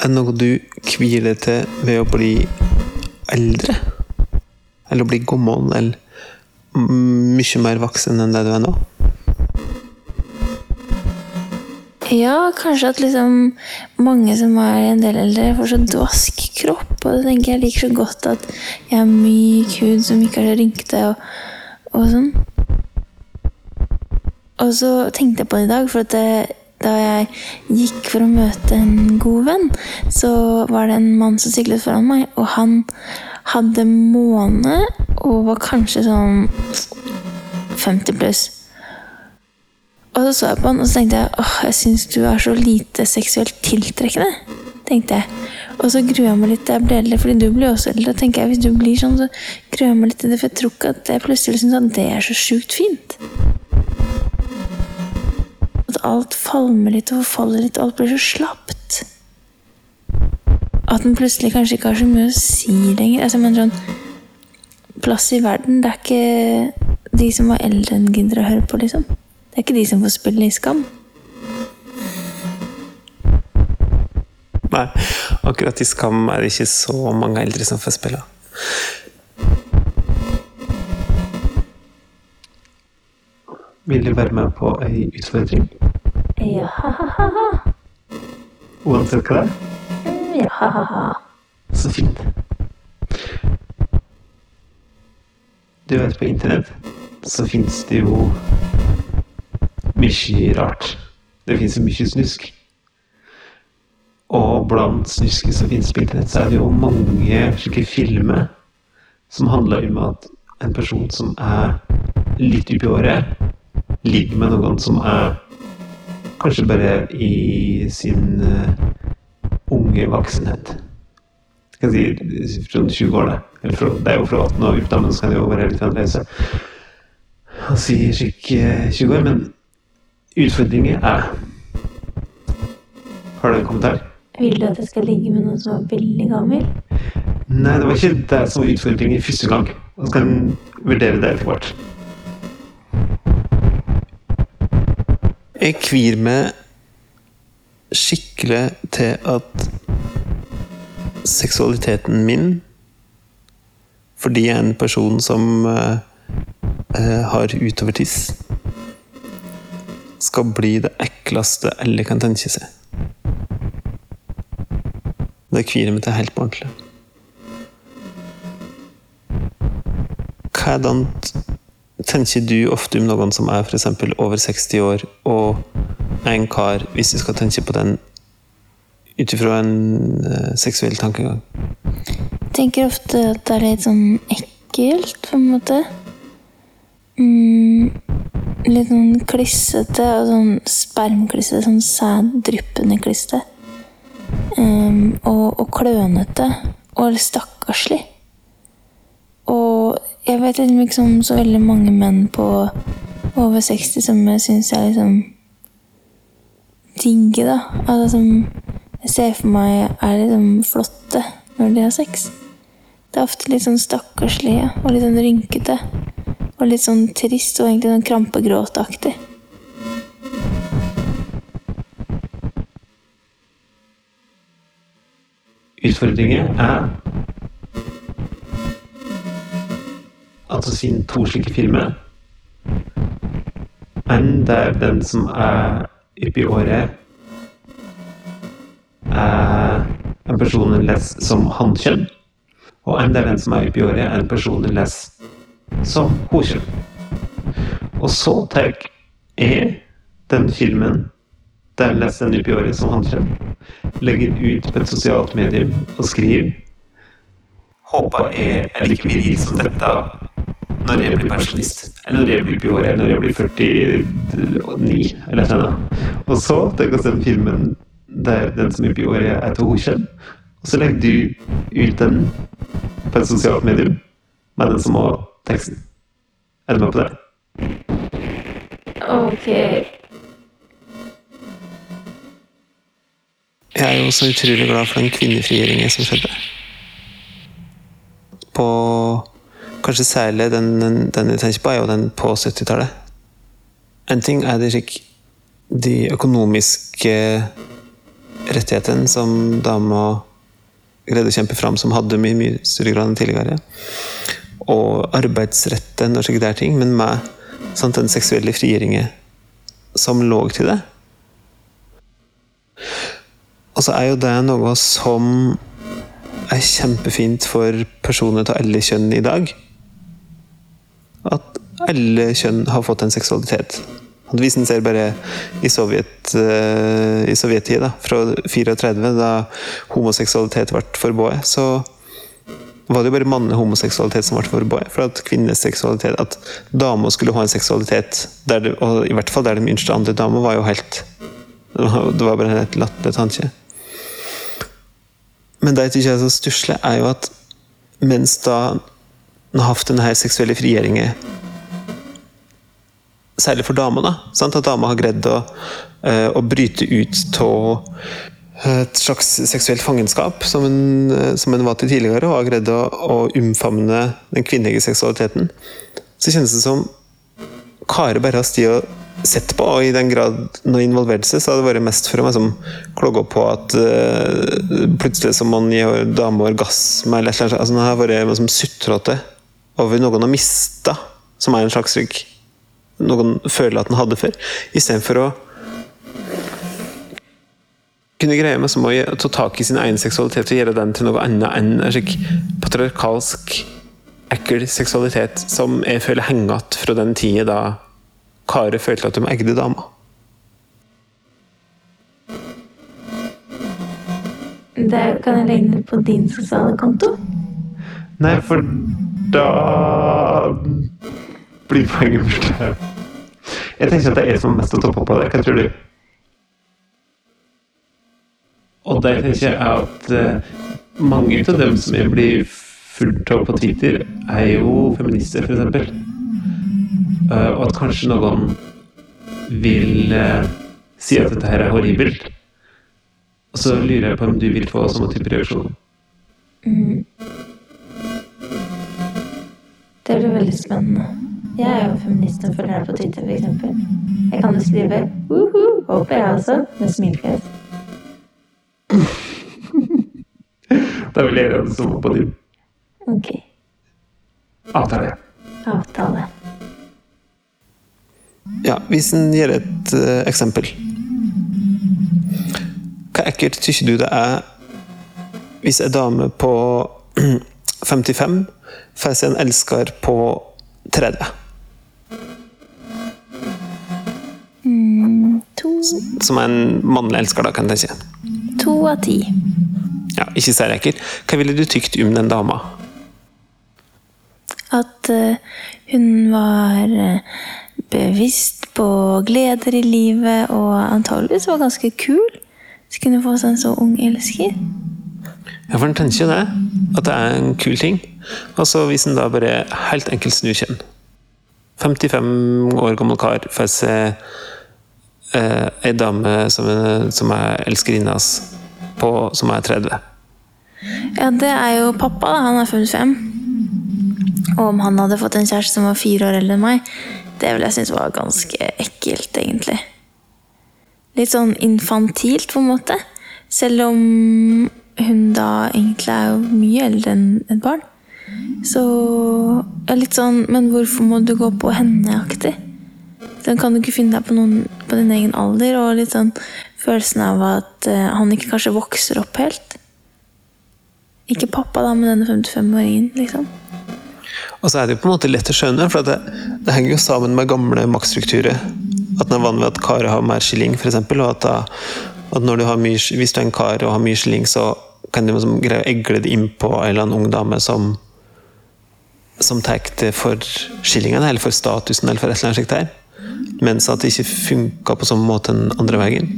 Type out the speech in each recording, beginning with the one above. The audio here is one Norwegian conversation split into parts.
er noe du hviler til ved å bli eldre? Eller å bli gammel, eller mye mer voksen enn det du er nå? Ja, kanskje at liksom mange som er en del eldre, får så dvask kropp. Og det tenker jeg liker så godt at jeg har myk hud som ikke er så rynkete og, og sånn. Og så tenkte jeg på det i dag, for at det, da jeg gikk for å møte en god venn, så var det en mann som syklet foran meg, og han hadde måne og var kanskje sånn 50 pluss. Og så så jeg på han, og så tenkte jeg åh, jeg syns du er så lite seksuelt tiltrekkende. tenkte jeg. Og så gruer jeg meg litt til jeg blir eldre, fordi du blir også eldre. tenker jeg, Hvis du blir sånn, så gruer jeg meg litt til det, for jeg tror ikke at jeg plutselig syns at det er så sjukt fint. Alt falmer litt og forfaller litt, alt blir så slapt. At den plutselig kanskje ikke har så mye å si lenger. Altså, men sånn Plass i verden, det er ikke de som var eldre enn gidder å høre på, liksom. Det er ikke de som får spille i Skam. Nei, akkurat i Skam er det ikke så mange eldre som får spille. Vil du være med på ei utfordring? Ja, ha-ha-ha. Uansett hva det er? Ja, ha-ha-ha. Så fint. Du vet, på internett så fins det jo mye rart. Det fins jo mye snusk. Og blant snusket som finnes på internett, så er det jo mange slike filmer som handler om at en person som er litt oppi året, ligger med noen som er kanskje bare i sin uh, unge voksenhet. Skal jeg si fra 20 år, det. Eller fra, det er jo fra 18 og ut, men så kan det jo være litt annerledes. Han sier slik uh, 20 år, men utfordringen er Har du en kommentar? Vil du at jeg skal ligge med noen som er veldig gammel? Nei, det var ikke det som var utfordringen første gang. Så kan vurdere det etter hvert. Jeg kvir meg skikkelig til at seksualiteten min Fordi jeg er en person som eh, eh, har utovertiss skal bli det ekleste alle kan tenke seg. Det kvir meg til helt på ordentlig. Hvordan tenker du ofte om noen som er f.eks. over 60 år og en kar, hvis du skal tenke på den ut ifra en uh, seksuell tankegang? Jeg tenker ofte at det er litt sånn ekkelt, på en måte. Mm, litt sånn klissete og sånn spermklissete, sånn sæddryppende klissete. Um, og, og klønete. Og litt stakkarslig. Jeg vet liksom ikke om så veldig mange menn på over 60 som jeg syns er liksom digge, da. Altså som jeg ser for meg er liksom flotte når de har sex. Det er ofte litt sånn stakkarslige og litt sånn rynkete. Og litt sånn trist og egentlig sånn krampegråtaktig. Utfordringen er at å to slike filmer enn der den som er oppi året, er en person en leser som hannkjønn. Og enn der den som er oppi året, en person en leser som honkjønn. Og så tar jeg den filmen der jeg leser den oppi året som hannkjønn, legger ut på et sosialt medium og skriver Håper jeg er like viril som dette når jeg blir pensjonist. Eller når jeg blir eller når jeg blir 49, eller noe. Og så tenk jeg den filmen der den som er oppi året, er til honkjønn. Og så legger du ut den på et sosialt medium med den som må teksten. Er du med på det? Ok. Jeg er jo så utrolig glad for den kvinnefrigjøringen som skjedde. På Kanskje særlig den, den, jeg tenker på, er jo den på 70-tallet. En ting er det slik de økonomiske rettighetene som dama greide å kjempe fram, som hadde mye, mye større grad enn tidligere. Og arbeidsretten og slike der ting, men med sant, den seksuelle frigjøringen som lå til det. Og så er jo det noe som er kjempefint for personer av alle kjønn i dag. At alle kjønn har fått en seksualitet. Hvis en ser bare i, Sovjet, uh, i fra 34, da homoseksualitet ble forbudt, så var det jo bare mannehomoseksualitet som ble forbudt. For at kvinnenes seksualitet At damer skulle ha en seksualitet, det, og i hvert fall der de yngste andre damer, var jo helt Det var bare en helt latterlig tanke. Men det jeg syns er så stusslig, er jo at mens da hatt denne seksuelle frigjøringen Særlig for damer, da. Sant? At damer har greid å, uh, å bryte ut av et slags seksuelt fangenskap, som en, uh, som en var til tidligere, og har greid å, å omfavne den kvinnelige seksualiteten. Så kjennes det som Kare bare har sti og sett på, og i den grad noe involverte seg, så har det vært mest for å liksom, klogge på at uh, plutselig så man gir damer orgasme, eller et eller. Altså, det har vært liksom, sutrete over noen har mista, som er en slags rygg noen føler at den hadde før, istedenfor å kunne greie med som å ta tak i sin egen seksualitet og gjøre den til noe annet enn en slik patriarkalsk, ekkel seksualitet som jeg føler henger igjen fra den tida da karet følte at de eide dama. Det kan jeg legge på din sosiale konto. Nei, for da blir poenget borte. Jeg tenker at det er jeg som er mest å toppe på det. Hva tror du? Og der tenker jeg at uh, mange av dem som jeg blir fulgt av på Twitter, er jo feminister, f.eks. Uh, og at kanskje noen vil uh, si at dette her er horribelt. Og så lurer jeg på om du vil få samme type reaksjon. Mm. Det blir veldig spennende. Jeg er jo feminist og følger deg på Twitter, f.eks. Jeg kan jo skrive uhu, håper jeg også, med smilefjes. da vil jeg gjøre det samme på din. Ok. Avtale. Avtale. Ja, hvis en gir et uh, eksempel Hva ekkelt syns du det er hvis ei dame på 55 får seg en elsker på 30? Mm, Som en mannlig elsker, da, kan jeg tenke. To av ti. Ja, ikke særlig ekkelt. Hva ville du tykt om den dama? At uh, hun var eh, bevisst på gleder i livet, og antageligvis var ganske kul. Så kunne få seg en så ung elsker. Ja, for en tenker jo det. At det er en kul ting. Og så hvis en da bare helt enkelt snur kjønn 55 år gammel kar får seg eh, dame som, som er elskerinna hans, som er 30. Ja, det er jo pappa. da. Han er 55. Og om han hadde fått en kjæreste som var fire år eldre enn meg, det vil jeg synes var ganske ekkelt, egentlig. Litt sånn infantilt, på en måte. Selv om hun da egentlig er jo mye eldre enn et barn. Så ja, litt sånn Men hvorfor må du gå på henne-aktig? Sånn, kan du ikke finne deg på noen på din egen alder? Og litt sånn følelsen av at uh, han ikke kanskje vokser opp helt. Ikke pappa, da, men denne 55-åringen, liksom. Og så er det jo på en måte lett å skjønne, for det, det, henger jo sammen med gamle maktstrukturer. At den er vant ved at karer har mer skilling, f.eks. Og at, da, at når du har mye, hvis du er en kar og har mye skilling, så kan de liksom greie å egle det innpå en eller annen ung dame som som tar det for skillingen, eller for statusen, eller for et eller annet slikt her. Mens at det ikke funka på samme måte den andre veien.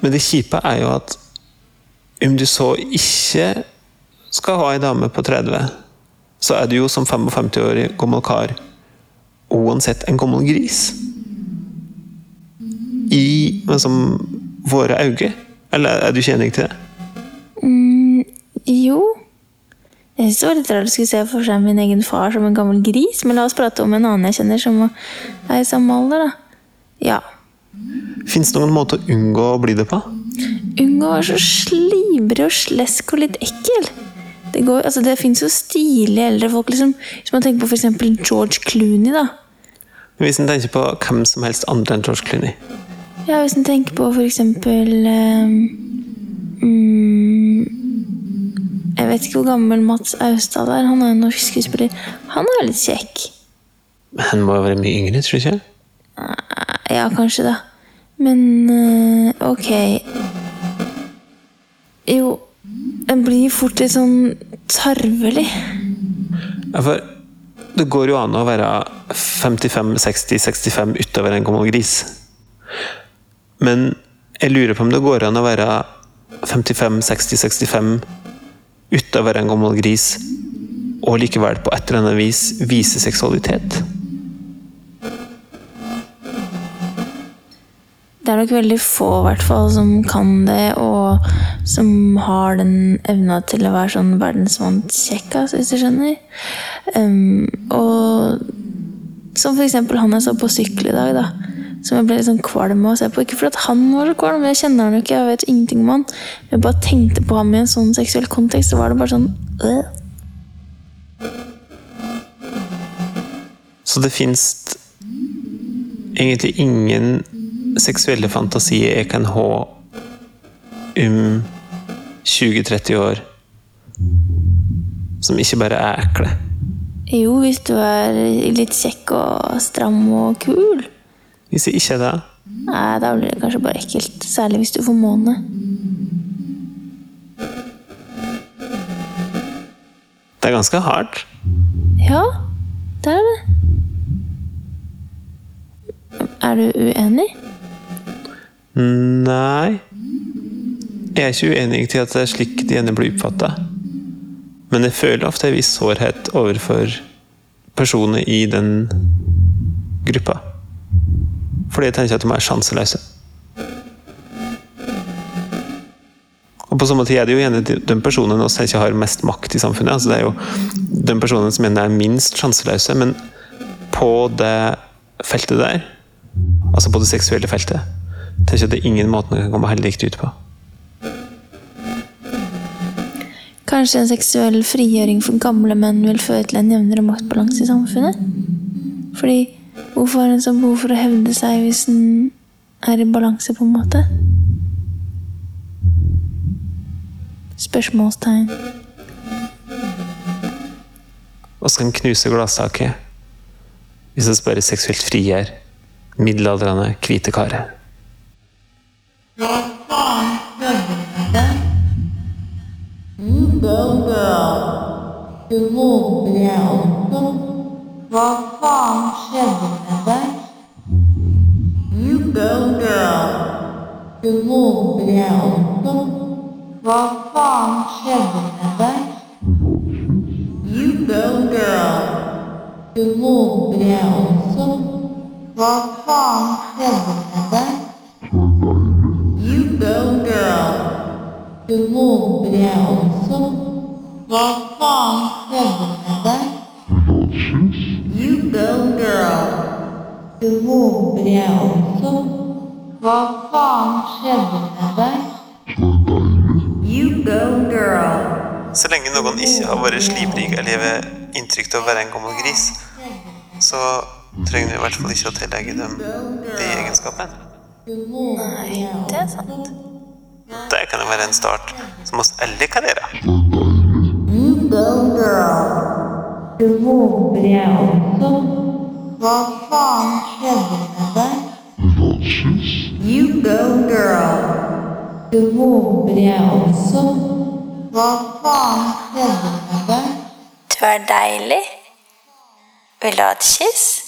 Men det kjipe er jo at om du så ikke skal ha ei dame på 30, så er du jo som 55-årig gammel kar uansett en gammel gris. I liksom, våre øyne. Eller er du ikke enig til det? Mm, jo. Jeg synes det var litt rart å skulle se for seg min egen far som en gammel gris, men la oss prate om en annen jeg kjenner som er i samme alder, da. Ja. Fins det noen måte å unngå å bli det på? Unngå å være så slibrig og slesk og litt ekkel. Det, går, altså det fins jo stilige eldre folk, liksom. Hvis man tenker på f.eks. George Clooney, da. Hvis en tenker på hvem som helst andre enn George Clooney. Ja, hvis en tenker på f.eks. Um, mm, jeg vet ikke hvor gammel Mats Austdal er. Han er en norsk skuespiller. Han er litt kjekk. Men Han må jo være mye yngre, tror du ikke? Ja, kanskje da. Men eh, ok Jo, en blir fort litt sånn tarvelig. Ja, for det går jo an å være 55, 60, 65 utover en gammel gris. Men jeg lurer på om det går an å være 55, 60, 65 uten å være en gammel gris, og likevel på et eller annet vis vise seksualitet. Det er nok veldig få fall som kan det, og som har den evna til å være sånn verdensvant kjekkas, hvis du skjønner. Um, og som for eksempel han jeg så på sykkel i dag, da. Som jeg ble litt sånn kvalm av å se på. Ikke fordi han var så kvalm, jeg kjenner han jo ikke, jeg vet ingenting om han. Jeg bare tenkte på ham i en sånn seksuell kontekst, så var det bare sånn øh. Så det fins egentlig ingen seksuelle fantasier jeg kan ha om 20-30 år som ikke bare er ekle. Jo, hvis du er litt kjekk og stram og kul. Hvis det ikke er det, Nei, da blir det kanskje bare ekkelt. Særlig hvis du får måne. det er ganske hardt. Ja, det er det. Er du uenig? Nei Jeg er ikke uenig til at det er slik det gjerne blir oppfatta. Men jeg føler ofte en viss sårhet overfor personer i den gruppa. Fordi jeg tenker at de er sjanseløse. Og på samme tid er det jo gjerne de, personene vi ikke har mest makt i samfunnet. altså Det er jo de personene som gjerne er minst sjanseløse, men på det feltet der, altså på det seksuelle feltet, tenker jeg at det er ingen måte man kan komme heldig ut på. Kanskje en seksuell frigjøring for gamle menn vil føre til en jevnere maktbalanse i samfunnet? Fordi hvorfor har en sånn behov for å hevde seg hvis en er i balanse, på en måte? Spørsmålstegn. Og skal en knuse glasstaket hvis en spør seksuelt frigjør middelaldrende hvite karer. Go girl, du vågade också. Vad fan skedde med dig? You go girl, du vågade också. Vad fan skedde med dig? You go girl, du vågade också. Vad fan skedde med dig? You go girl. Du vågade också. Vad fan skedde med Du vågade også Hva faen skjedde med deg? You go girl. Så lenge noen ikke har vært slibrig eller gitt inntrykk av å være en gammel gris, så trenger du i hvert fall ikke å tillegge dem de egenskapene. Nei, det er sant. Det kan jo være en start som oss alle kan gjøre. You go girl. Du må bli Vad skedde med dig? You go girl. Du jeg også. Hva faen skjedde med deg? Du er deilig. Vil du ha et kyss?